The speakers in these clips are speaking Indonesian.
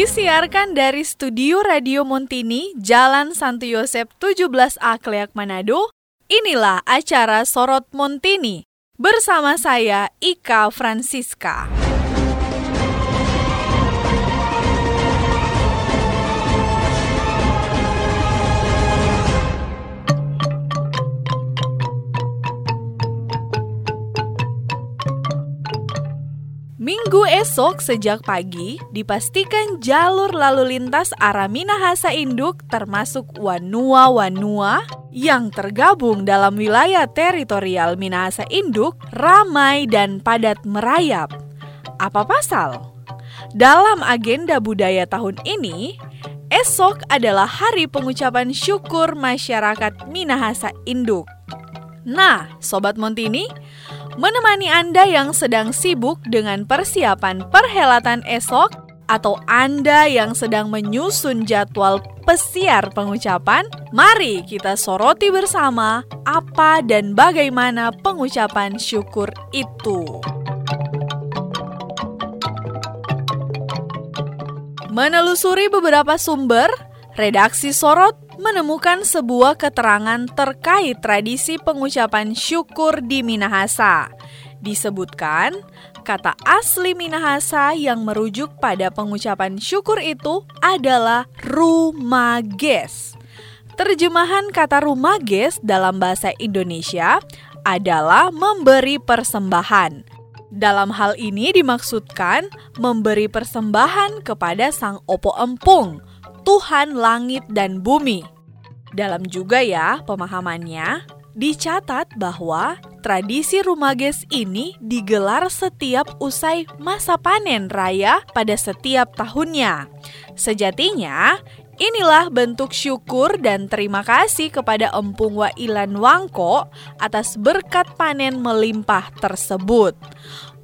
Disiarkan dari Studio Radio Montini, Jalan Santo Yosep 17A Kleak Manado, inilah acara Sorot Montini. Bersama saya, Ika Francisca. Minggu esok sejak pagi dipastikan jalur lalu lintas arah Minahasa Induk termasuk Wanua-Wanua yang tergabung dalam wilayah teritorial Minahasa Induk ramai dan padat merayap. Apa pasal? Dalam agenda budaya tahun ini, esok adalah hari pengucapan syukur masyarakat Minahasa Induk. Nah, Sobat Montini, menemani Anda yang sedang sibuk dengan persiapan perhelatan esok atau Anda yang sedang menyusun jadwal pesiar pengucapan, mari kita soroti bersama apa dan bagaimana pengucapan syukur itu. Menelusuri beberapa sumber, redaksi Sorot menemukan sebuah keterangan terkait tradisi pengucapan syukur di Minahasa. Disebutkan, kata asli Minahasa yang merujuk pada pengucapan syukur itu adalah rumages. Terjemahan kata rumages dalam bahasa Indonesia adalah memberi persembahan. Dalam hal ini dimaksudkan memberi persembahan kepada Sang Opo Empung, Tuhan langit dan bumi. Dalam juga ya pemahamannya, dicatat bahwa tradisi rumages ini digelar setiap usai masa panen raya pada setiap tahunnya. Sejatinya, inilah bentuk syukur dan terima kasih kepada Empung Wailan Wangko atas berkat panen melimpah tersebut.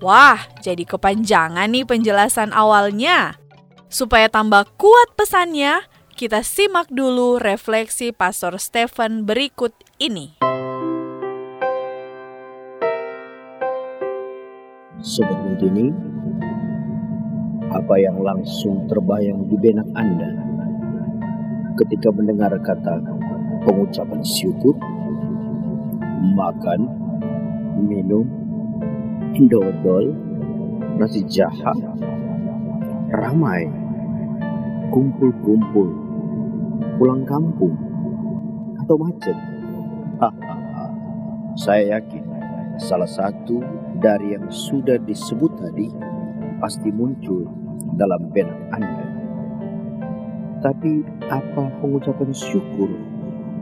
Wah, jadi kepanjangan nih penjelasan awalnya. Supaya tambah kuat pesannya, kita simak dulu refleksi Pastor Stephen berikut ini. Sobat Mintini, apa yang langsung terbayang di benak Anda ketika mendengar kata pengucapan syukur, makan, minum, dodol, nasi jahat, ramai, kumpul-kumpul, pulang kampung, atau macet. Saya yakin salah satu dari yang sudah disebut tadi pasti muncul dalam benak Anda. Tapi apa pengucapan syukur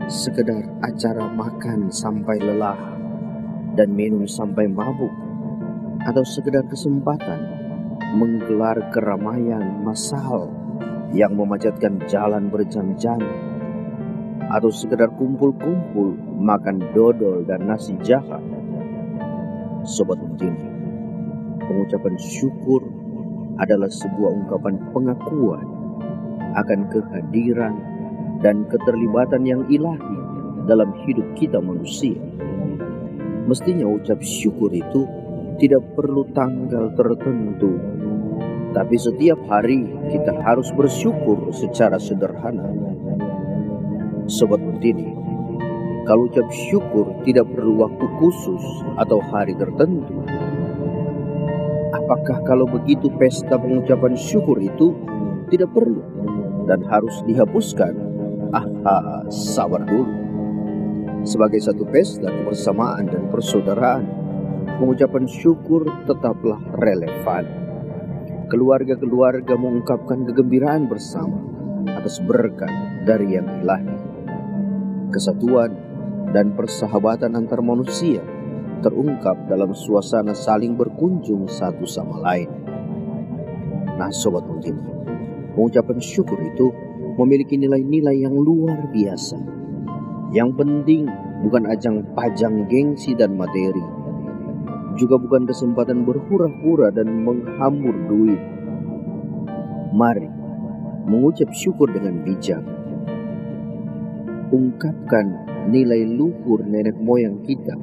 sekedar acara makan sampai lelah dan minum sampai mabuk atau sekedar kesempatan menggelar keramaian massal yang memacetkan jalan berjam-jam atau sekedar kumpul-kumpul makan dodol dan nasi jahat. Sobat Mutini, pengucapan syukur adalah sebuah ungkapan pengakuan akan kehadiran dan keterlibatan yang ilahi dalam hidup kita manusia. Mestinya ucap syukur itu tidak perlu tanggal tertentu tapi setiap hari kita harus bersyukur secara sederhana. Sobat Mutini, kalau ucap syukur tidak perlu waktu khusus atau hari tertentu, apakah kalau begitu pesta pengucapan syukur itu tidak perlu dan harus dihapuskan? Aha, sabar dulu. Sebagai satu pesta kebersamaan dan persaudaraan, pengucapan syukur tetaplah relevan keluarga-keluarga mengungkapkan kegembiraan bersama atas berkat dari yang ilahi. Kesatuan dan persahabatan antar manusia terungkap dalam suasana saling berkunjung satu sama lain. Nah Sobat Mungkin, pengucapan syukur itu memiliki nilai-nilai yang luar biasa. Yang penting bukan ajang pajang gengsi dan materi, juga bukan kesempatan berhura-hura dan menghambur duit. Mari mengucap syukur dengan bijak. Ungkapkan nilai luhur nenek moyang kita,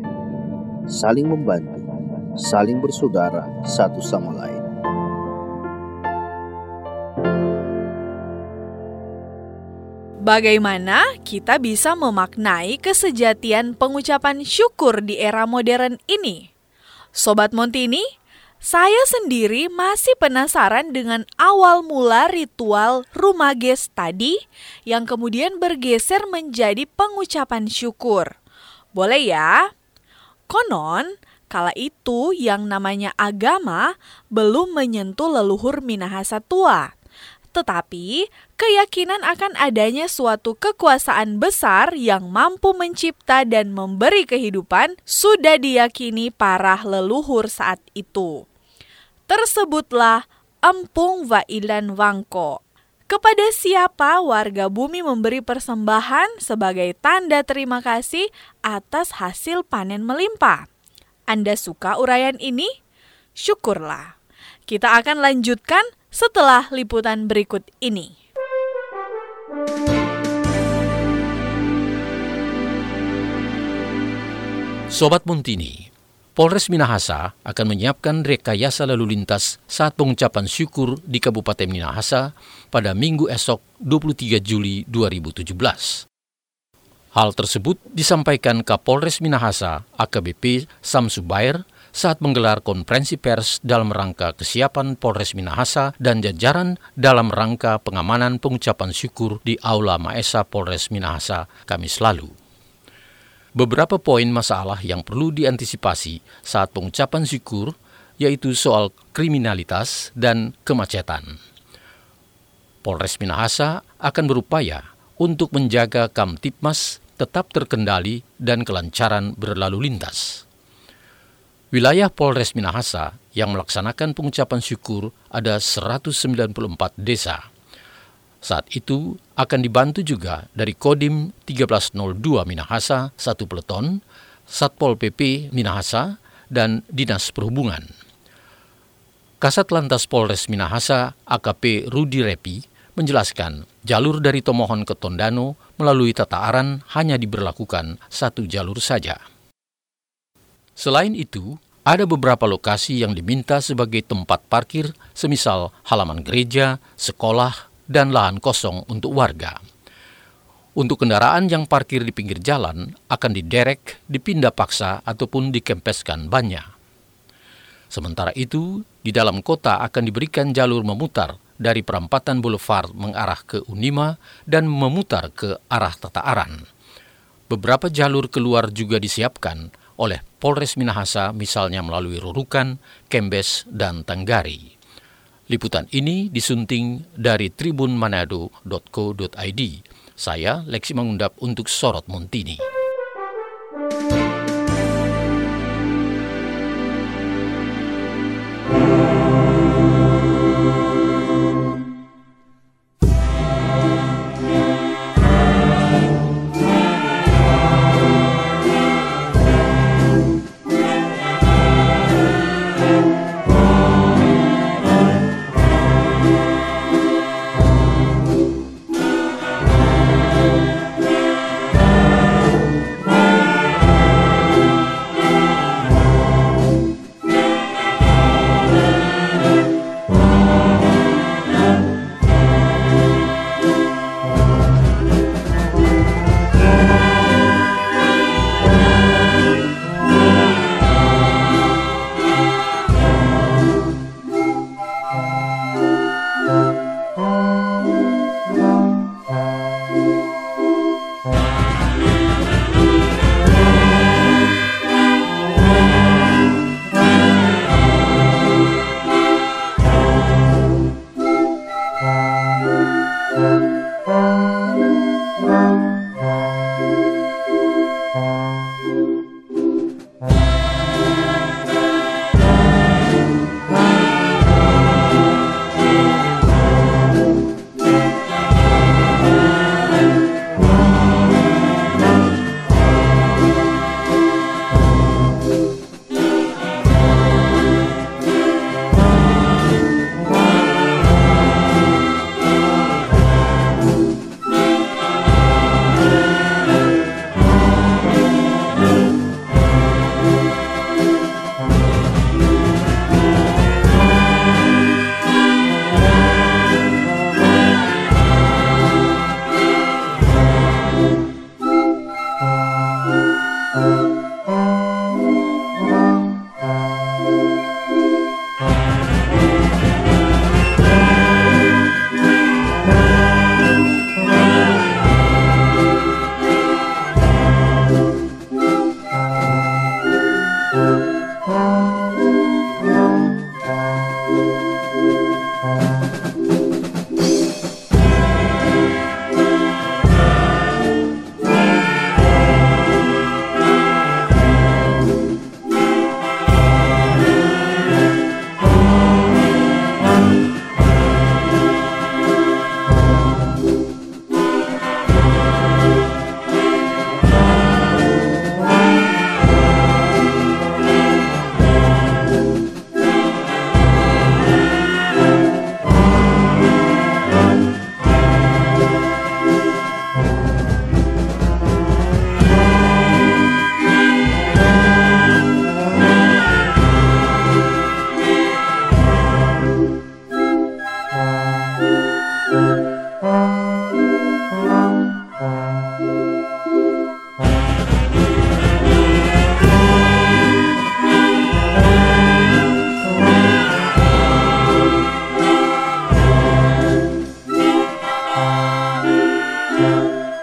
saling membantu, saling bersaudara satu sama lain. Bagaimana kita bisa memaknai kesejatian pengucapan syukur di era modern ini? Sobat Montini, saya sendiri masih penasaran dengan awal mula ritual rumah ges tadi yang kemudian bergeser menjadi pengucapan syukur. Boleh ya? Konon, kala itu yang namanya agama belum menyentuh leluhur Minahasa tua tetapi keyakinan akan adanya suatu kekuasaan besar yang mampu mencipta dan memberi kehidupan sudah diyakini para leluhur saat itu. Tersebutlah Empung Vailan Wangko. Kepada siapa warga bumi memberi persembahan sebagai tanda terima kasih atas hasil panen melimpah? Anda suka uraian ini? Syukurlah. Kita akan lanjutkan setelah liputan berikut ini. Sobat Muntini, Polres Minahasa akan menyiapkan rekayasa lalu lintas saat pengucapan syukur di Kabupaten Minahasa pada minggu esok 23 Juli 2017. Hal tersebut disampaikan Kapolres Minahasa AKBP Samsubair saat menggelar konferensi pers dalam rangka kesiapan Polres Minahasa dan jajaran dalam rangka pengamanan pengucapan syukur di Aula Maesa Polres Minahasa Kamis lalu. Beberapa poin masalah yang perlu diantisipasi saat pengucapan syukur yaitu soal kriminalitas dan kemacetan. Polres Minahasa akan berupaya untuk menjaga Kamtipmas tetap terkendali dan kelancaran berlalu lintas. Wilayah Polres Minahasa yang melaksanakan pengucapan syukur ada 194 desa. Saat itu akan dibantu juga dari Kodim 1302 Minahasa, satu peleton, Satpol PP Minahasa, dan Dinas Perhubungan. Kasat Lantas Polres Minahasa AKP Rudi Repi menjelaskan jalur dari Tomohon ke Tondano melalui Tata Aran hanya diberlakukan satu jalur saja. Selain itu, ada beberapa lokasi yang diminta sebagai tempat parkir, semisal halaman gereja, sekolah, dan lahan kosong untuk warga. Untuk kendaraan yang parkir di pinggir jalan akan diderek, dipindah paksa, ataupun dikempeskan banyak. Sementara itu, di dalam kota akan diberikan jalur memutar dari perampatan Boulevard mengarah ke Unima dan memutar ke arah Tata Aran. Beberapa jalur keluar juga disiapkan oleh Polres Minahasa misalnya melalui Rurukan, Kembes, dan Tanggari. Liputan ini disunting dari tribunmanado.co.id. Saya Leksi mengundap untuk Sorot Montini.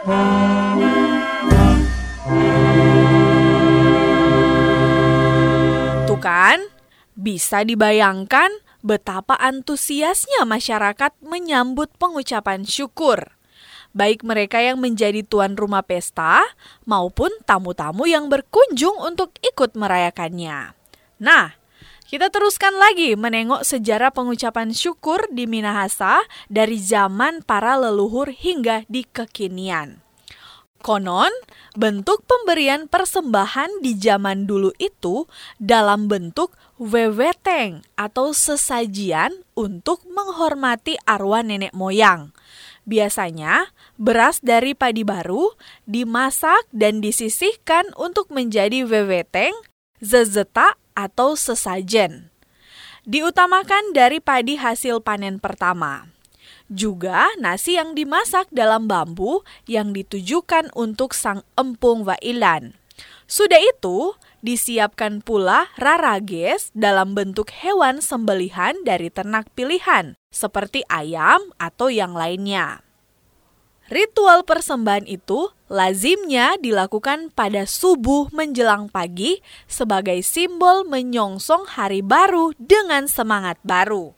Tuh kan, bisa dibayangkan betapa antusiasnya masyarakat menyambut pengucapan syukur. Baik mereka yang menjadi tuan rumah pesta maupun tamu-tamu yang berkunjung untuk ikut merayakannya. Nah, kita teruskan lagi menengok sejarah pengucapan syukur di Minahasa dari zaman para leluhur hingga di kekinian. Konon, bentuk pemberian persembahan di zaman dulu itu dalam bentuk weweteng atau sesajian untuk menghormati arwah nenek moyang. Biasanya, beras dari padi baru dimasak dan disisihkan untuk menjadi weweteng, zezeta, atau sesajen. Diutamakan dari padi hasil panen pertama. Juga nasi yang dimasak dalam bambu yang ditujukan untuk sang empung wailan. Sudah itu, disiapkan pula rarages dalam bentuk hewan sembelihan dari ternak pilihan, seperti ayam atau yang lainnya. Ritual persembahan itu lazimnya dilakukan pada subuh menjelang pagi sebagai simbol menyongsong hari baru dengan semangat baru.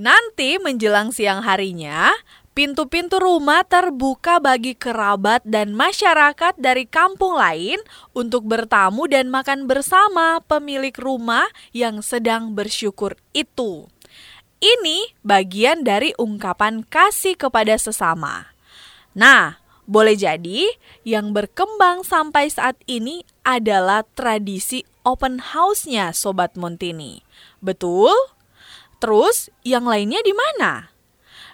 Nanti menjelang siang harinya, pintu-pintu rumah terbuka bagi kerabat dan masyarakat dari kampung lain untuk bertamu dan makan bersama pemilik rumah yang sedang bersyukur itu. Ini bagian dari ungkapan kasih kepada sesama. Nah, boleh jadi yang berkembang sampai saat ini adalah tradisi open house-nya Sobat Montini. Betul? Terus, yang lainnya di mana?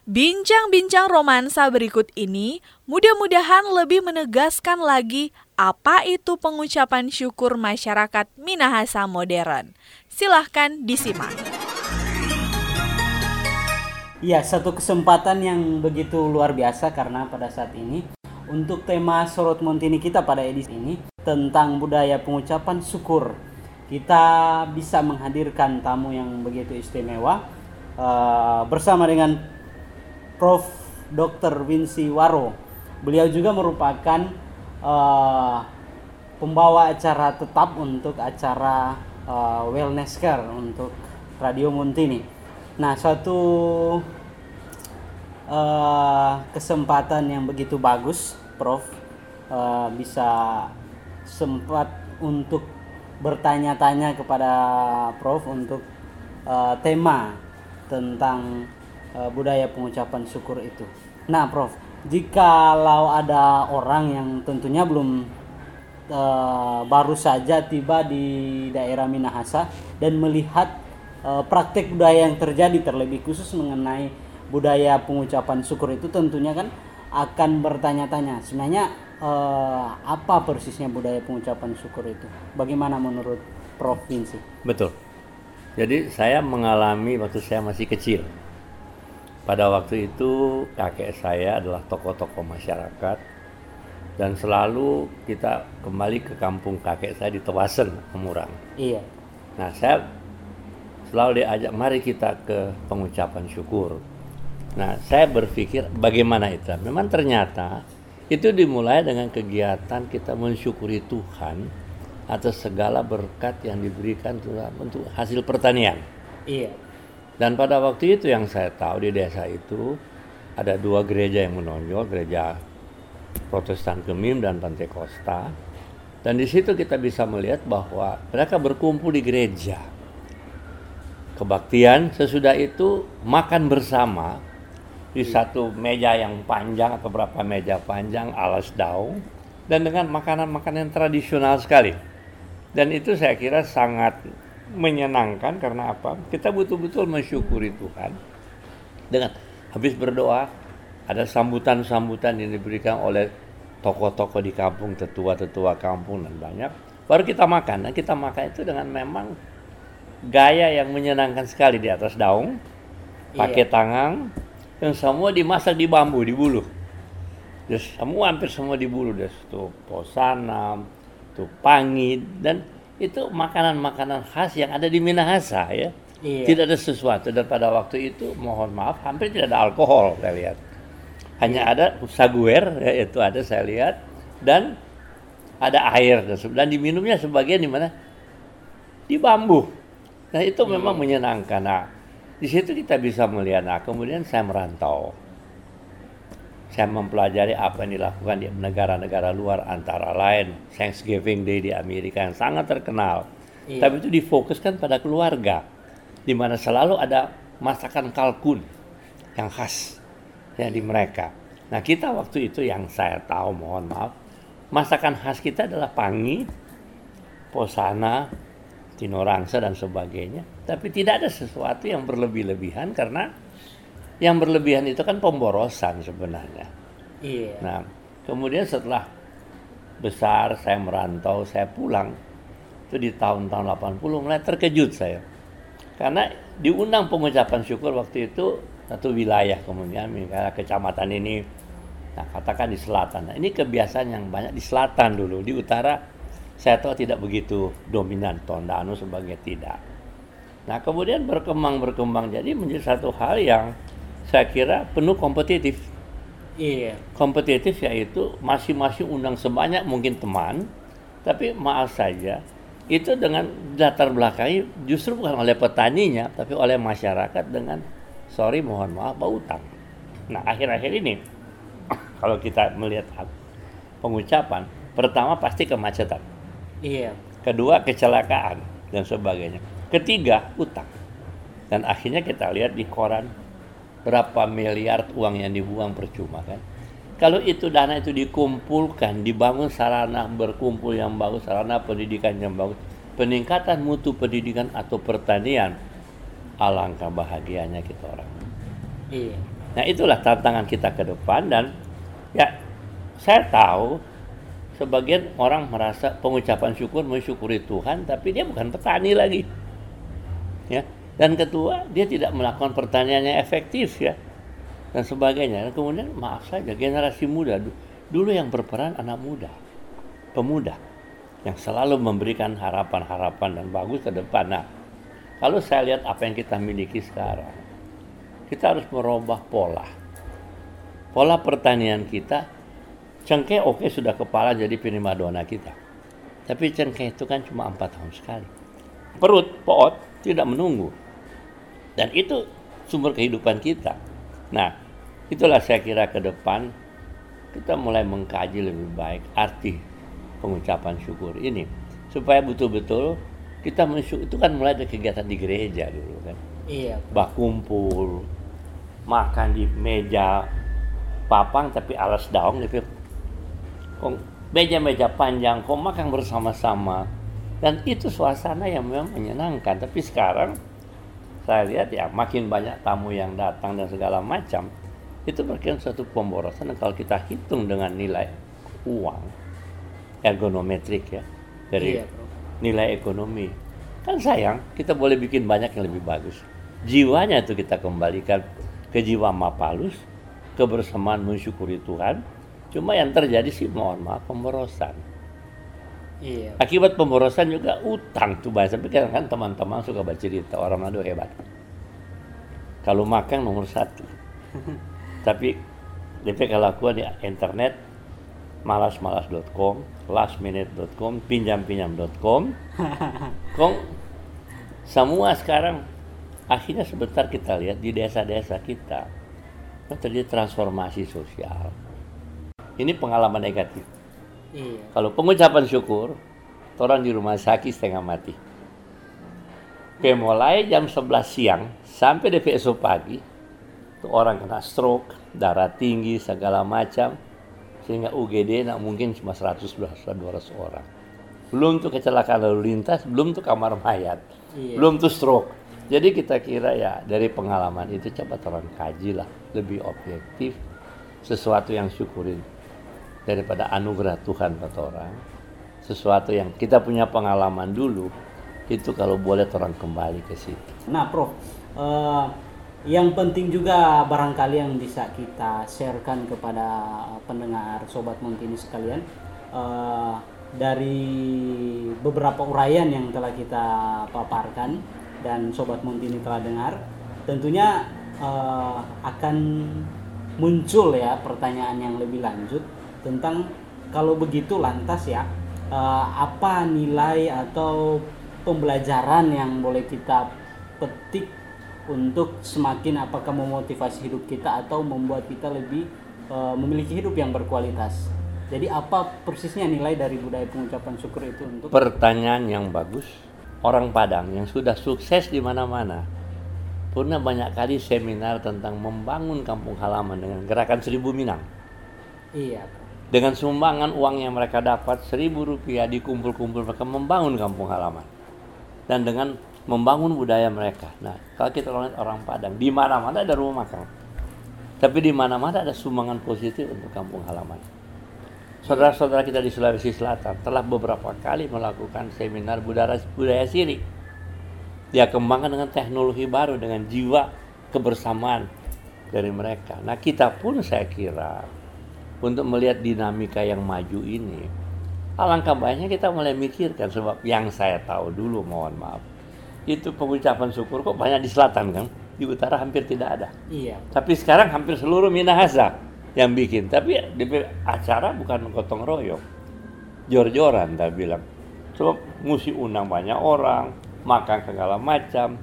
Bincang-bincang romansa berikut ini mudah-mudahan lebih menegaskan lagi apa itu pengucapan syukur masyarakat Minahasa modern. Silahkan disimak. Ya, satu kesempatan yang begitu luar biasa karena pada saat ini untuk tema Sorot Montini kita pada edisi ini tentang budaya pengucapan syukur kita bisa menghadirkan tamu yang begitu istimewa uh, bersama dengan Prof. Dr. Vinci Waro. Beliau juga merupakan uh, pembawa acara tetap untuk acara uh, wellness care untuk Radio Montini. Nah, suatu uh, kesempatan yang begitu bagus, Prof. Uh, bisa sempat untuk bertanya-tanya kepada Prof untuk uh, tema tentang uh, budaya pengucapan syukur itu. Nah, Prof, jikalau ada orang yang tentunya belum uh, baru saja tiba di daerah Minahasa dan melihat uh, praktek budaya yang terjadi terlebih khusus mengenai budaya pengucapan syukur itu tentunya kan akan bertanya-tanya sebenarnya uh, apa persisnya budaya pengucapan syukur itu? Bagaimana menurut provinsi? Betul. Jadi saya mengalami waktu saya masih kecil. Pada waktu itu kakek saya adalah tokoh-tokoh masyarakat dan selalu kita kembali ke kampung kakek saya di Tewasen, Kemurang. Iya. Nah, saya selalu diajak mari kita ke pengucapan syukur. Nah, saya berpikir bagaimana itu? Memang ternyata itu dimulai dengan kegiatan kita mensyukuri Tuhan atas segala berkat yang diberikan Tuhan untuk hasil pertanian. Iya. Dan pada waktu itu yang saya tahu di desa itu ada dua gereja yang menonjol, gereja Protestan Gemim dan Pantai Costa. Dan di situ kita bisa melihat bahwa mereka berkumpul di gereja. Kebaktian sesudah itu makan bersama di satu meja yang panjang atau berapa meja panjang alas daun dan dengan makanan-makanan tradisional sekali. Dan itu saya kira sangat menyenangkan karena apa? Kita betul-betul mensyukuri Tuhan dengan habis berdoa ada sambutan-sambutan yang diberikan oleh tokoh-tokoh di kampung, tetua-tetua kampung dan banyak. Baru kita makan. Nah, kita makan itu dengan memang gaya yang menyenangkan sekali di atas daun, pakai iya. tangan, yang semua dimasak di bambu di bulu terus semua hampir semua di bulu des. Tuh posanam tuh pangit dan itu makanan-makanan khas yang ada di Minahasa ya. Iya. tidak ada sesuatu dan pada waktu itu mohon maaf hampir tidak ada alkohol saya lihat. Hanya iya. ada saguer ya itu ada saya lihat dan ada air dan diminumnya sebagian di mana? Di bambu Nah itu memang menyenangkan. Nah di situ kita bisa melihat. Nah kemudian saya merantau. Saya mempelajari apa yang dilakukan di negara-negara luar antara lain Thanksgiving Day di Amerika yang sangat terkenal. Iya. Tapi itu difokuskan pada keluarga, di mana selalu ada masakan kalkun yang khas ya di mereka. Nah kita waktu itu yang saya tahu, mohon maaf, masakan khas kita adalah pangi, posana, tinorangsa dan sebagainya. Tapi tidak ada sesuatu yang berlebih-lebihan karena yang berlebihan itu kan pemborosan sebenarnya. Iya. Nah, kemudian setelah besar saya merantau, saya pulang itu di tahun-tahun 80 mulai terkejut saya. Karena diundang pengucapan syukur waktu itu satu wilayah kemudian misalnya kecamatan ini nah katakan di selatan. Nah, ini kebiasaan yang banyak di selatan dulu, di utara saya tahu tidak begitu dominan Tondano sebagai tidak. Nah, kemudian berkembang berkembang jadi menjadi satu hal yang saya kira penuh kompetitif Iya. kompetitif yaitu masing-masing undang sebanyak mungkin teman, tapi maaf saja itu dengan latar belakangnya justru bukan oleh petaninya, tapi oleh masyarakat dengan sorry mohon maaf bau utang. Nah akhir-akhir ini kalau kita melihat pengucapan, pertama pasti kemacetan, Iya. kedua kecelakaan dan sebagainya, ketiga utang, dan akhirnya kita lihat di koran berapa miliar uang yang dibuang percuma kan. Kalau itu dana itu dikumpulkan, dibangun sarana berkumpul yang bagus, sarana pendidikan yang bagus, peningkatan mutu pendidikan atau pertanian, alangkah bahagianya kita orang. Iya. Nah itulah tantangan kita ke depan dan ya saya tahu sebagian orang merasa pengucapan syukur mensyukuri Tuhan tapi dia bukan petani lagi. Ya. Dan kedua, dia tidak melakukan pertanian yang efektif ya. Dan sebagainya. Dan kemudian maaf saja generasi muda du- dulu yang berperan anak muda, pemuda yang selalu memberikan harapan-harapan dan bagus ke depan. Nah, kalau saya lihat apa yang kita miliki sekarang, kita harus merubah pola. Pola pertanian kita, cengkeh oke sudah kepala jadi primadona kita. Tapi cengkeh itu kan cuma empat tahun sekali. Perut, pot, tidak menunggu. Dan itu sumber kehidupan kita. Nah, itulah saya kira ke depan kita mulai mengkaji lebih baik arti pengucapan syukur ini. Supaya betul-betul kita mensyukur, itu kan mulai dari kegiatan di gereja dulu kan Iya. bak kumpul, makan di meja papang tapi alas daun gitu. Meja-meja panjang, kok makan bersama-sama. Dan itu suasana yang memang menyenangkan. Tapi sekarang saya lihat ya makin banyak tamu yang datang dan segala macam. Itu berkira suatu pemborosan dan kalau kita hitung dengan nilai uang ergonometrik ya dari Iya, nilai ekonomi. Kan sayang, kita boleh bikin banyak yang lebih bagus. Jiwanya itu kita kembalikan ke jiwa mapalus, kebersamaan mensyukuri Tuhan. Cuma yang terjadi sih mohon maaf pemborosan. Iya. Akibat pemborosan juga utang tuh banyak. Tapi kan, kan teman-teman suka bercerita orang Manado hebat. Kalau makan nomor satu. Tapi DP kalau aku di internet malas-malas.com, lastminute.com, pinjam-pinjam.com. Kong semua sekarang akhirnya sebentar kita lihat di desa-desa kita terjadi transformasi sosial. Ini pengalaman negatif. Iya. Kalau pengucapan syukur, orang di rumah sakit setengah mati. Oke, mulai jam 11 siang sampai di esok pagi, itu orang kena stroke, darah tinggi, segala macam. Sehingga UGD nak mungkin cuma 100 200 orang. Belum tuh kecelakaan lalu lintas, belum tuh kamar mayat, Iya. belum tuh stroke. Jadi kita kira ya dari pengalaman itu coba orang kaji lah, lebih objektif, sesuatu yang syukurin daripada anugerah Tuhan kata orang. Sesuatu yang kita punya pengalaman dulu, itu kalau boleh orang kembali ke situ. Nah, Prof, eh, yang penting juga barangkali yang bisa kita sharekan kepada pendengar Sobat Montini sekalian eh, dari beberapa uraian yang telah kita paparkan dan Sobat Montini telah dengar, tentunya eh, akan muncul ya pertanyaan yang lebih lanjut tentang kalau begitu lantas ya eh, apa nilai atau pembelajaran yang boleh kita petik untuk semakin apakah memotivasi hidup kita atau membuat kita lebih uh, memiliki hidup yang berkualitas. Jadi apa persisnya nilai dari budaya pengucapan syukur itu untuk pertanyaan yang bagus. Orang Padang yang sudah sukses di mana-mana pernah banyak kali seminar tentang membangun kampung halaman dengan gerakan seribu Minang. Iya. Dengan sumbangan uang yang mereka dapat seribu rupiah dikumpul-kumpul mereka membangun kampung halaman dan dengan membangun budaya mereka. Nah, kalau kita lihat orang Padang di mana-mana ada rumah makan, tapi di mana-mana ada sumbangan positif untuk kampung halaman. Saudara-saudara kita di Sulawesi Selatan telah beberapa kali melakukan seminar budaya budaya siri dia kembangkan dengan teknologi baru dengan jiwa kebersamaan dari mereka. Nah kita pun saya kira untuk melihat dinamika yang maju ini alangkah baiknya kita mulai mikirkan sebab yang saya tahu dulu mohon maaf itu pengucapan syukur kok banyak di selatan kan di utara hampir tidak ada. Iya. Tapi sekarang hampir seluruh Minahasa yang bikin. Tapi di acara bukan gotong royong, jor-joran tak bilang. Sebab mesti undang banyak orang, makan segala macam,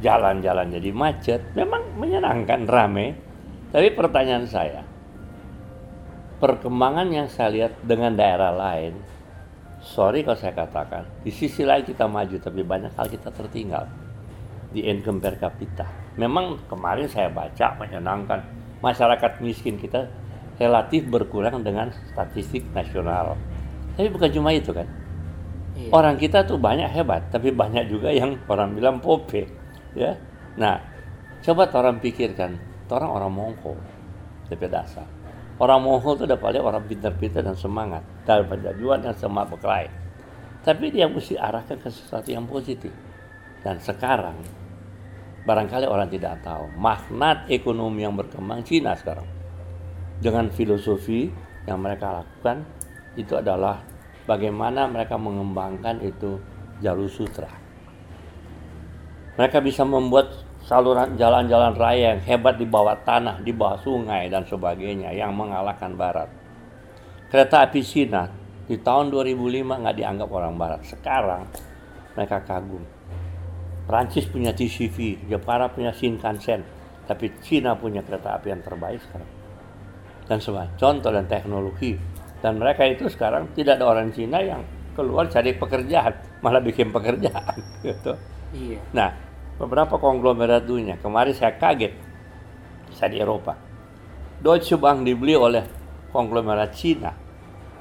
jalan-jalan jadi macet, memang menyenangkan, rame. Tapi pertanyaan saya, perkembangan yang saya lihat dengan daerah lain, sorry kalau saya katakan, di sisi lain kita maju, tapi banyak hal kita tertinggal di income per kapita. Memang kemarin saya baca menyenangkan, masyarakat miskin kita relatif berkurang dengan statistik nasional. Tapi bukan cuma itu kan, Iya. Orang kita tuh banyak hebat, tapi banyak juga yang orang bilang pope, ya. Nah, coba orang pikirkan, orang orang Mongol, tapi dasar. Orang Mongol itu paling orang pintar-pintar dan semangat, dan penjajuan yang semangat berkelahi. Tapi dia mesti arahkan ke sesuatu yang positif. Dan sekarang, barangkali orang tidak tahu, makna ekonomi yang berkembang Cina sekarang. Dengan filosofi yang mereka lakukan, itu adalah bagaimana mereka mengembangkan itu jalur sutra. Mereka bisa membuat saluran jalan-jalan raya yang hebat di bawah tanah, di bawah sungai dan sebagainya yang mengalahkan Barat. Kereta api Cina di tahun 2005 nggak dianggap orang Barat. Sekarang mereka kagum. Prancis punya TCV, Jepara punya Shinkansen, tapi Cina punya kereta api yang terbaik sekarang. Dan semua contoh dan teknologi dan mereka itu sekarang tidak ada orang Cina yang keluar cari pekerjaan, malah bikin pekerjaan gitu. Iya. Nah, beberapa konglomerat dunia, kemarin saya kaget, saya di Eropa. Deutsche Bank dibeli oleh konglomerat Cina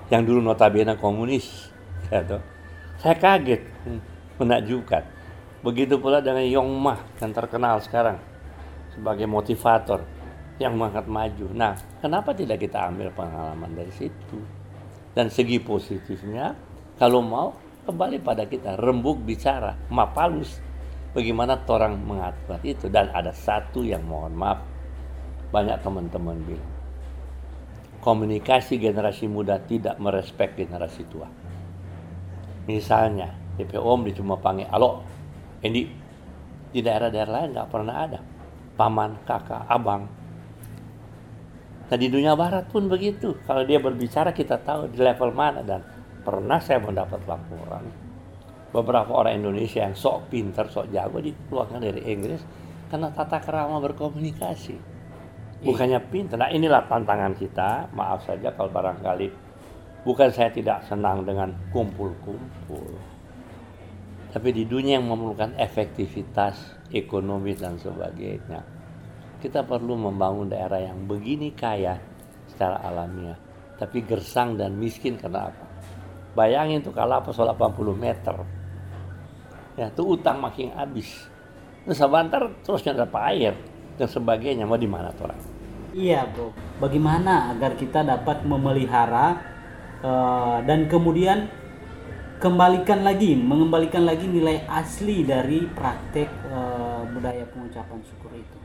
yang dulu notabene komunis. Gitu. Saya kaget, menakjubkan. Begitu pula dengan Yongma yang terkenal sekarang sebagai motivator yang mengangkat maju. Nah, kenapa tidak kita ambil pengalaman dari situ? Dan segi positifnya, kalau mau kembali pada kita, rembuk bicara, mapalus. Bagaimana orang mengatur itu? Dan ada satu yang mohon maaf, banyak teman-teman bilang. Komunikasi generasi muda tidak merespek generasi tua. Misalnya, DP Om cuma panggil, halo, Endi, di daerah-daerah lain nggak pernah ada. Paman, kakak, abang, Nah di dunia barat pun begitu. Kalau dia berbicara kita tahu di level mana dan pernah saya mendapat laporan beberapa orang Indonesia yang sok pinter, sok jago dikeluarkan dari Inggris karena tata kerama berkomunikasi. Iya. Bukannya pinter. Nah inilah tantangan kita. Maaf saja kalau barangkali bukan saya tidak senang dengan kumpul-kumpul. Tapi di dunia yang memerlukan efektivitas ekonomi dan sebagainya kita perlu membangun daerah yang begini kaya secara alamiah, tapi gersang dan miskin karena apa? Bayangin tuh kalau apa 80 meter, ya tuh utang makin habis. Nah, sebentar terusnya ada air dan sebagainya. Mau di mana orang? Iya bro, bagaimana agar kita dapat memelihara uh, dan kemudian kembalikan lagi, mengembalikan lagi nilai asli dari praktek uh, budaya pengucapan syukur itu.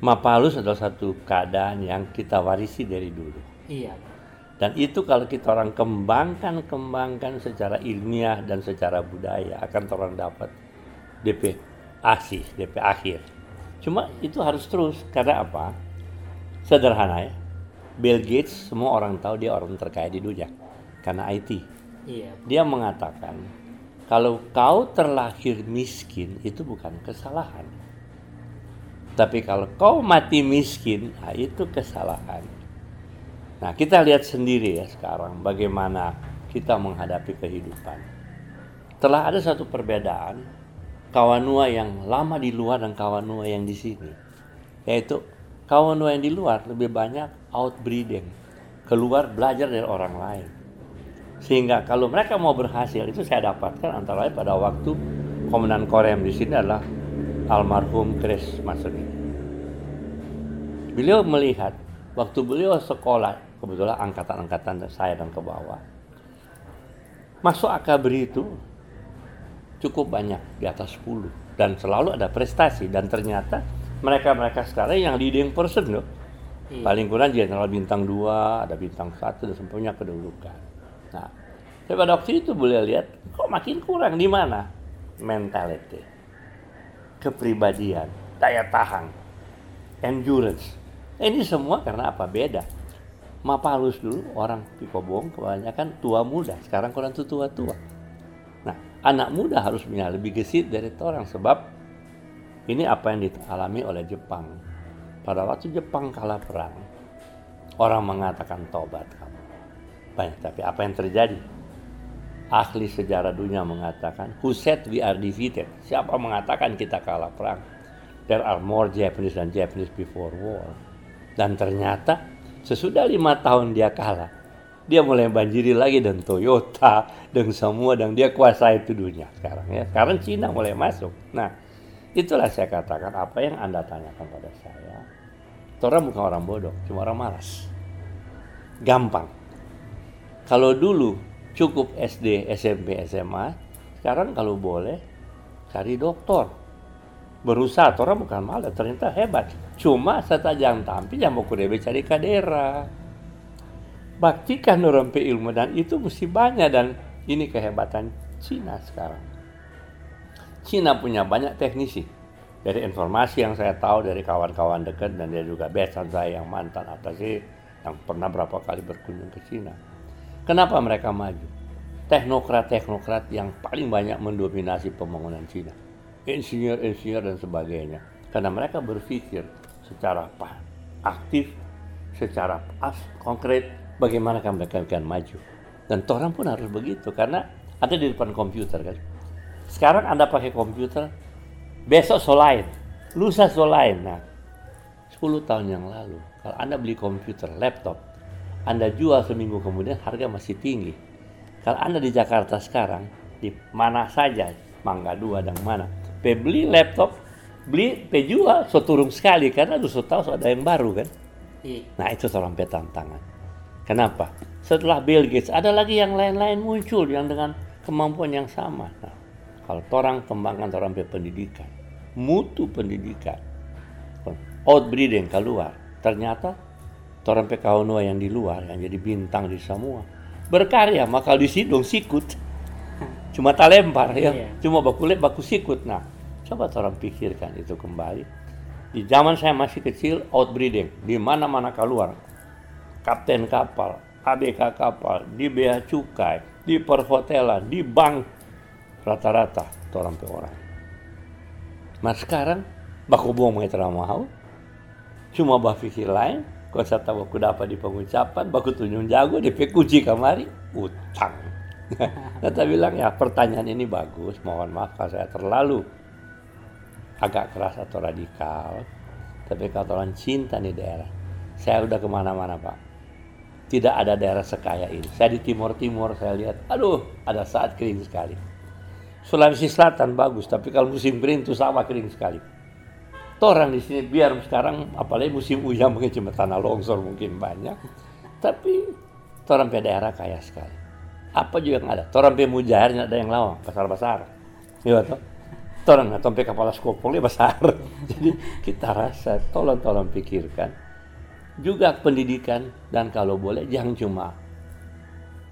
Mapalus adalah satu keadaan yang kita warisi dari dulu. Iya. Dan itu kalau kita orang kembangkan, kembangkan secara ilmiah dan secara budaya akan orang dapat DP asih, DP akhir. Cuma itu harus terus karena apa? Sederhana ya. Bill Gates semua orang tahu dia orang terkaya di dunia karena IT. Iya. Dia mengatakan kalau kau terlahir miskin itu bukan kesalahan. Tapi kalau kau mati miskin, nah itu kesalahan. Nah, kita lihat sendiri ya sekarang bagaimana kita menghadapi kehidupan. Telah ada satu perbedaan kawanua yang lama di luar dan kawanua yang di sini. Yaitu kawanua yang di luar lebih banyak outbreeding, keluar belajar dari orang lain. Sehingga kalau mereka mau berhasil itu saya dapatkan antara lain pada waktu Komandan Korem di sini adalah almarhum Chris Masoni. Beliau melihat waktu beliau sekolah kebetulan angkatan-angkatan saya dan ke bawah. Masuk akabri itu cukup banyak di atas 10 dan selalu ada prestasi dan ternyata mereka-mereka sekarang yang leading person loh. Hmm. Paling kurang general bintang 2, ada bintang 1 dan semuanya kedudukan. Nah, tapi pada waktu itu boleh lihat kok makin kurang di mana? Mentality. Kepribadian, daya tahan, endurance. Ini semua karena apa? Beda Mapalus dulu orang Pikobong kebanyakan tua muda, sekarang kurang tua tua. Nah, anak muda harus punya lebih gesit dari orang sebab ini apa yang dialami oleh Jepang. Pada waktu Jepang kalah perang, orang mengatakan tobat kamu. Banyak, tapi apa yang terjadi? Ahli sejarah dunia mengatakan, who said we are defeated? Siapa mengatakan kita kalah perang? There are more Japanese than Japanese before war. Dan ternyata Sesudah lima tahun dia kalah, dia mulai banjiri lagi dan Toyota dan semua dan dia kuasai itu dunia sekarang ya. Sekarang Cina mulai masuk. Nah, itulah saya katakan apa yang Anda tanyakan pada saya. Orang bukan orang bodoh, cuma orang malas. Gampang. Kalau dulu cukup SD, SMP, SMA, sekarang kalau boleh cari dokter berusaha orang bukan malas ternyata hebat cuma setajam tampi yang mau kurebe cari kadera. Baktikan pe ilmu dan itu mesti banyak dan ini kehebatan Cina sekarang. Cina punya banyak teknisi. Dari informasi yang saya tahu dari kawan-kawan dekat dan dia juga besan saya yang mantan sih yang pernah berapa kali berkunjung ke Cina. Kenapa mereka maju? Teknokrat-teknokrat yang paling banyak mendominasi pembangunan Cina. Insinyur-insinyur dan sebagainya. Karena mereka berpikir secara aktif, secara pas, konkret, bagaimana mereka akan maju. Dan orang pun harus begitu, karena ada di depan komputer kan. Sekarang Anda pakai komputer, besok so lain, lusa so lain. Nah, 10 tahun yang lalu, kalau Anda beli komputer, laptop, Anda jual seminggu kemudian harga masih tinggi. Kalau Anda di Jakarta sekarang, di mana saja, Mangga Dua dan mana, beli laptop beli pe jual. So turun sekali karena so tahu so ada yang baru kan? Iya. nah itu seorang pe tantangan. Kenapa? Setelah Bill Gates ada lagi yang lain-lain muncul yang dengan kemampuan yang sama. Nah, kalau orang kembangkan orang pe pendidikan mutu pendidikan. Outbreeding keluar. Ternyata orang pe kawan yang di luar yang jadi bintang di semua. Berkarya maka di sidong sikut. Cuma tak lempar ya. Iya. cuma baku lep baku sikut. Nah coba orang pikirkan itu kembali. Di zaman saya masih kecil outbreeding. Di mana mana keluar. Kapten kapal ABK kapal di bea cukai di perhotelan di bank. Rata-rata orang pe orang. Mas sekarang baku buang terlalu mahal cuma berpikir lain kau tahu aku dapat di pengucapan baku tunjuk jago di pekuci kamari utang. Nata bilang ya pertanyaan ini bagus, mohon maaf saya terlalu agak keras atau radikal. Tapi kalau orang cinta nih daerah, saya udah ke mana-mana pak. Tidak ada daerah sekaya ini. Saya di Timur Timur saya lihat, aduh ada saat kering sekali. Sulawesi Selatan bagus, tapi kalau musim kering itu sama kering sekali. Orang di sini biar sekarang apalagi musim hujan mungkin cuma tanah longsor mungkin banyak, tapi orang daerah kaya sekali apa juga yang ada. Torang pe mujair ada yang lawan, besar-besar. Iya toh. Torang atau pe kepala skopolnya besar. Jadi kita rasa tolong-tolong pikirkan juga pendidikan dan kalau boleh jangan cuma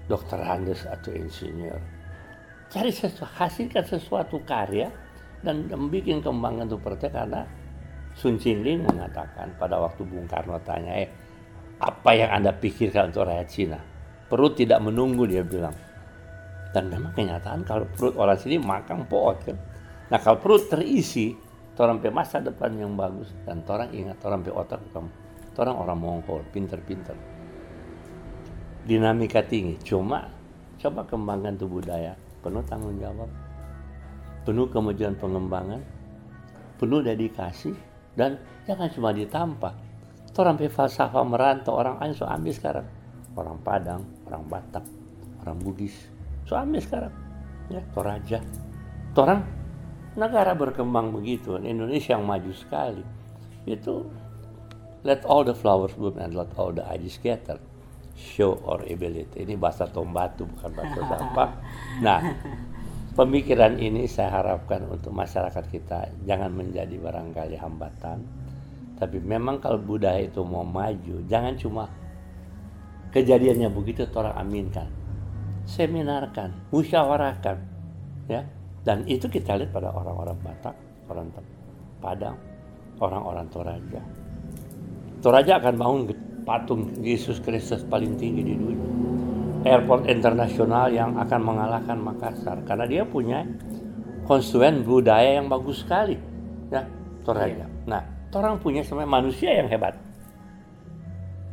dokter Andes atau insinyur. Cari sesuatu, hasilkan sesuatu karya dan membuat kembangan itu partai karena Sun Chinling mengatakan pada waktu Bung Karno tanya, eh apa yang anda pikirkan untuk rakyat Cina? Perut tidak menunggu dia bilang. Dan memang kenyataan kalau perut orang sini makan pot kan. Nah kalau perut terisi, orang pe masa depan yang bagus dan orang ingat orang pe otak orang orang Mongol pinter-pinter. Dinamika tinggi. Cuma coba kembangkan tuh budaya. Penuh tanggung jawab. Penuh kemajuan pengembangan. Penuh dedikasi. Dan jangan cuma ditampak. Orang pe falsafah merantau. Orang aja so ambil sekarang. Orang Padang orang Batak orang Bugis so ambil sekarang. Ya Toraja orang negara berkembang begitu Indonesia yang maju sekali. Itu let all the flowers bloom and let all the ideas scatter. Show our ability. Ini bahasa tombatu bukan bahasa sampah nah pemikiran ini saya harapkan untuk masyarakat kita jangan menjadi barangkali hambatan. Tapi memang kalau budaya itu mau maju jangan cuma kejadiannya begitu orang aminkan seminarkan musyawarahkan ya dan itu kita lihat pada orang-orang Batak orang Padang orang-orang Toraja. Toraja akan bangun patung Yesus Kristus paling tinggi di dunia. Airport internasional yang akan mengalahkan Makassar. Karena dia punya konstituen budaya yang bagus sekali. Ya Toraja. Nah orang punya sebenarnya manusia yang hebat.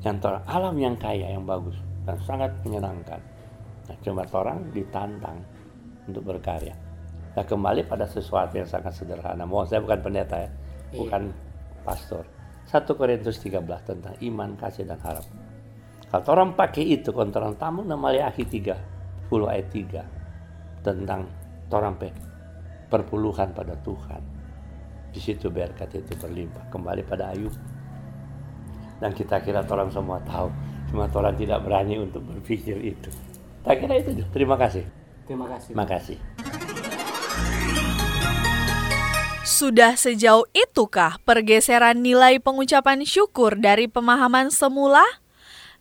Yang orang alam yang kaya yang bagus dan sangat menyenangkan. Nah cuma orang ditantang untuk berkarya nah kembali pada sesuatu yang sangat sederhana mohon saya bukan pendeta ya iya. bukan pastor 1 Korintus 13 tentang iman kasih dan harap kalau orang pakai itu kontoran tamu namanya akhi 3 10 ayat 3 tentang orang perpuluhan pada Tuhan di situ berkat itu berlimpah. Kembali pada Ayub. Dan kita kira orang semua tahu. Cuma orang tidak berani untuk berpikir itu. Tak kira itu. Terima kasih. Terima kasih. Terima kasih. Sudah sejauh itukah pergeseran nilai pengucapan syukur dari pemahaman semula?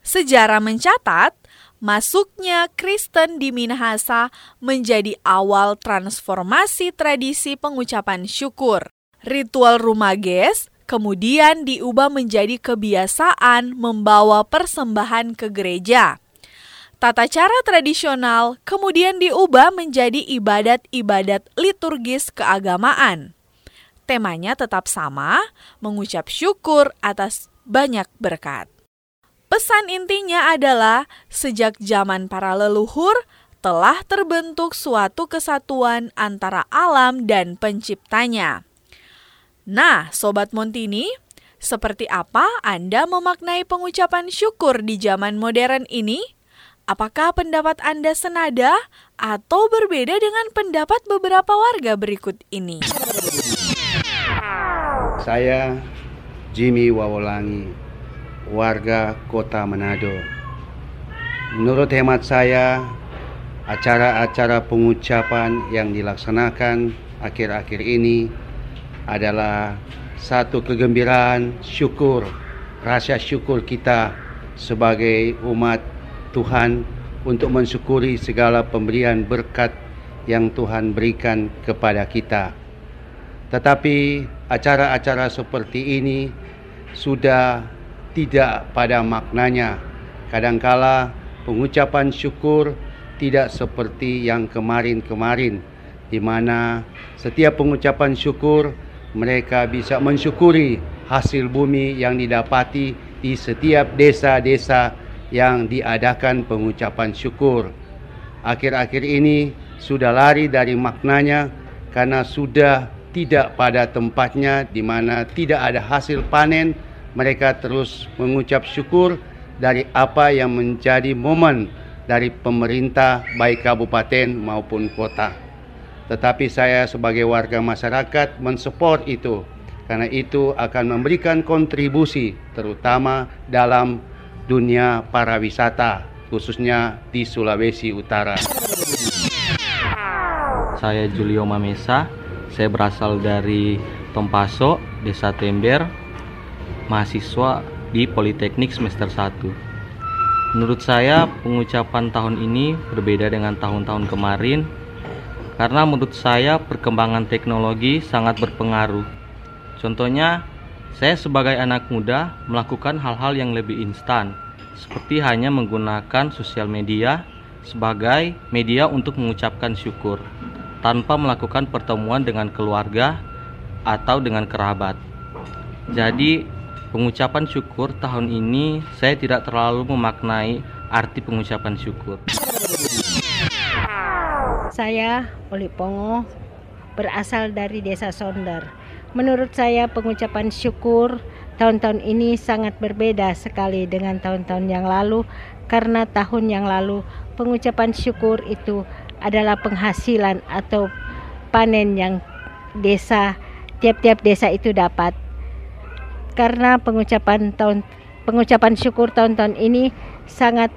Sejarah mencatat, masuknya Kristen di Minahasa menjadi awal transformasi tradisi pengucapan syukur. Ritual rumah ges kemudian diubah menjadi kebiasaan membawa persembahan ke gereja. Tata cara tradisional kemudian diubah menjadi ibadat-ibadat liturgis keagamaan. Temanya tetap sama, mengucap syukur atas banyak berkat. Pesan intinya adalah sejak zaman para leluhur telah terbentuk suatu kesatuan antara alam dan penciptanya. Nah, Sobat Montini, seperti apa Anda memaknai pengucapan syukur di zaman modern ini? Apakah pendapat Anda senada atau berbeda dengan pendapat beberapa warga berikut ini? Saya Jimmy Wawolangi, warga kota Manado. Menurut hemat saya, acara-acara pengucapan yang dilaksanakan akhir-akhir ini adalah satu kegembiraan syukur, rasa syukur kita sebagai umat Tuhan untuk mensyukuri segala pemberian berkat yang Tuhan berikan kepada kita. Tetapi acara-acara seperti ini sudah tidak pada maknanya. Kadangkala pengucapan syukur tidak seperti yang kemarin-kemarin di mana setiap pengucapan syukur mereka bisa mensyukuri hasil bumi yang didapati di setiap desa-desa yang diadakan pengucapan syukur. Akhir-akhir ini sudah lari dari maknanya karena sudah tidak pada tempatnya di mana tidak ada hasil panen, mereka terus mengucap syukur dari apa yang menjadi momen dari pemerintah baik kabupaten maupun kota tetapi saya sebagai warga masyarakat mensupport itu karena itu akan memberikan kontribusi terutama dalam dunia para wisata khususnya di Sulawesi Utara. Saya Julio Mamesa, saya berasal dari Tompaso, Desa Tember, mahasiswa di Politeknik semester 1. Menurut saya pengucapan tahun ini berbeda dengan tahun-tahun kemarin karena menurut saya perkembangan teknologi sangat berpengaruh. Contohnya, saya sebagai anak muda melakukan hal-hal yang lebih instan, seperti hanya menggunakan sosial media sebagai media untuk mengucapkan syukur tanpa melakukan pertemuan dengan keluarga atau dengan kerabat. Jadi, pengucapan syukur tahun ini saya tidak terlalu memaknai arti pengucapan syukur. Saya Oli Pongo berasal dari Desa Sonder. Menurut saya pengucapan syukur tahun-tahun ini sangat berbeda sekali dengan tahun-tahun yang lalu karena tahun yang lalu pengucapan syukur itu adalah penghasilan atau panen yang desa tiap-tiap desa itu dapat karena pengucapan tahun pengucapan syukur tahun-tahun ini sangat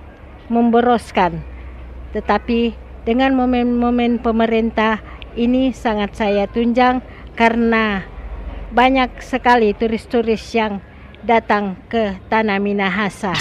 memboroskan tetapi dengan momen-momen pemerintah ini sangat saya tunjang karena banyak sekali turis-turis yang datang ke Tanah Minahasa.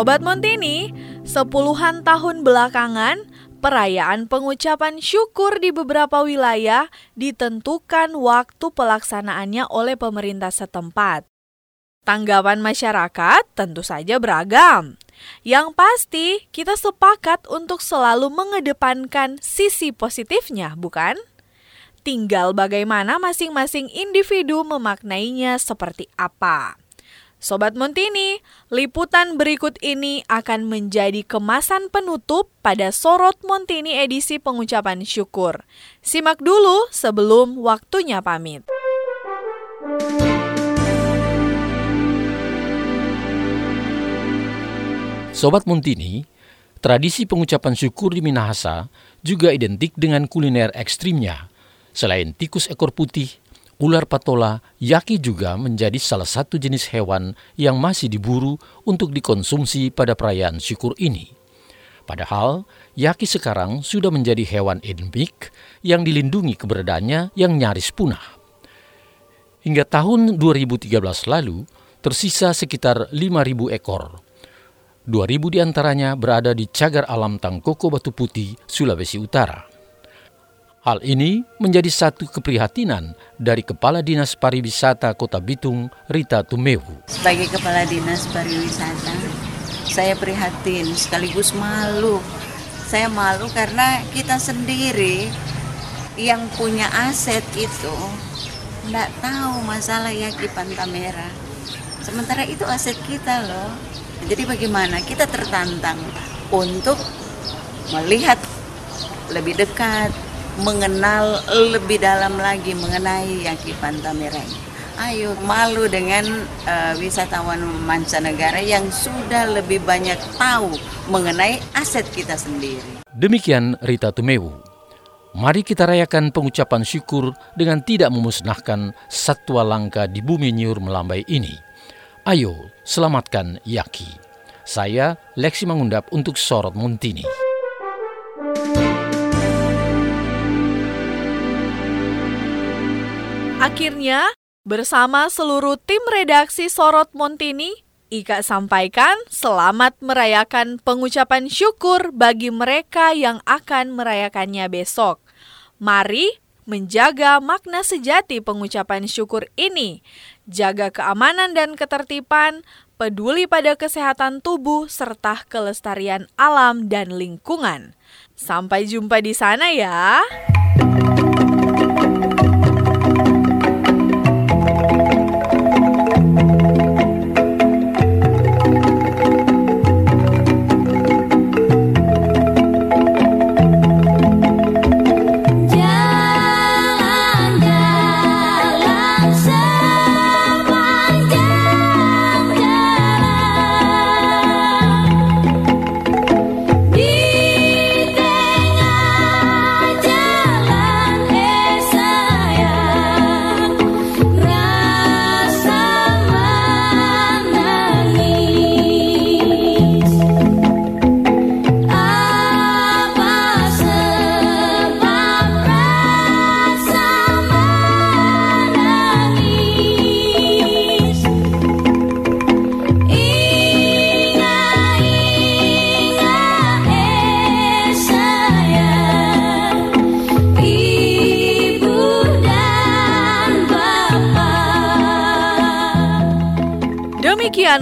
Sobat Montini, sepuluhan tahun belakangan perayaan pengucapan syukur di beberapa wilayah ditentukan waktu pelaksanaannya oleh pemerintah setempat. Tanggapan masyarakat tentu saja beragam. Yang pasti, kita sepakat untuk selalu mengedepankan sisi positifnya, bukan? Tinggal bagaimana masing-masing individu memaknainya seperti apa. Sobat Montini, liputan berikut ini akan menjadi kemasan penutup pada Sorot Montini edisi pengucapan syukur. Simak dulu sebelum waktunya pamit. Sobat Montini, tradisi pengucapan syukur di Minahasa juga identik dengan kuliner ekstrimnya. Selain tikus ekor putih, Ular patola yaki juga menjadi salah satu jenis hewan yang masih diburu untuk dikonsumsi pada perayaan syukur ini. Padahal, yaki sekarang sudah menjadi hewan endemik yang dilindungi keberadaannya yang nyaris punah. Hingga tahun 2013 lalu, tersisa sekitar 5.000 ekor. 2.000 di antaranya berada di cagar alam Tangkoko Batu Putih, Sulawesi Utara. Hal ini menjadi satu keprihatinan dari Kepala Dinas Pariwisata Kota Bitung, Rita Tumewu. Sebagai Kepala Dinas Pariwisata, saya prihatin sekaligus malu. Saya malu karena kita sendiri yang punya aset itu tidak tahu masalah Yaki Pantamera. Sementara itu aset kita loh. Jadi bagaimana kita tertantang untuk melihat lebih dekat mengenal lebih dalam lagi mengenai Yaki Pantamera Ayo malu dengan uh, wisatawan mancanegara yang sudah lebih banyak tahu mengenai aset kita sendiri. Demikian Rita Tumewu. Mari kita rayakan pengucapan syukur dengan tidak memusnahkan satwa langka di bumi nyur melambai ini. Ayo, selamatkan Yaki. Saya Lexi Mangundap untuk Sorot Muntini. Akhirnya, bersama seluruh tim redaksi Sorot Montini, Ika sampaikan selamat merayakan pengucapan syukur bagi mereka yang akan merayakannya besok. Mari menjaga makna sejati pengucapan syukur ini, jaga keamanan dan ketertiban, peduli pada kesehatan tubuh serta kelestarian alam dan lingkungan. Sampai jumpa di sana ya.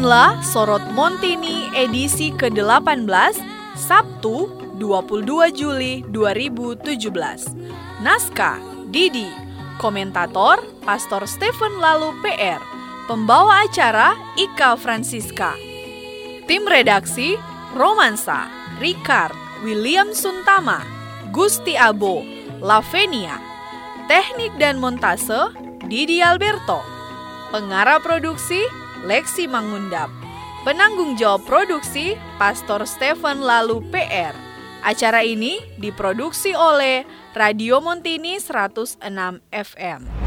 Demikianlah Sorot Montini edisi ke-18 Sabtu 22 Juli 2017. Naskah Didi, komentator Pastor Stephen Lalu PR, pembawa acara Ika Francisca. Tim redaksi Romansa, Ricard, William Suntama, Gusti Abo, Lavenia. Teknik dan montase Didi Alberto. Pengarah produksi Lexi Mangundap. Penanggung jawab produksi Pastor Stephen Lalu PR. Acara ini diproduksi oleh Radio Montini 106 FM.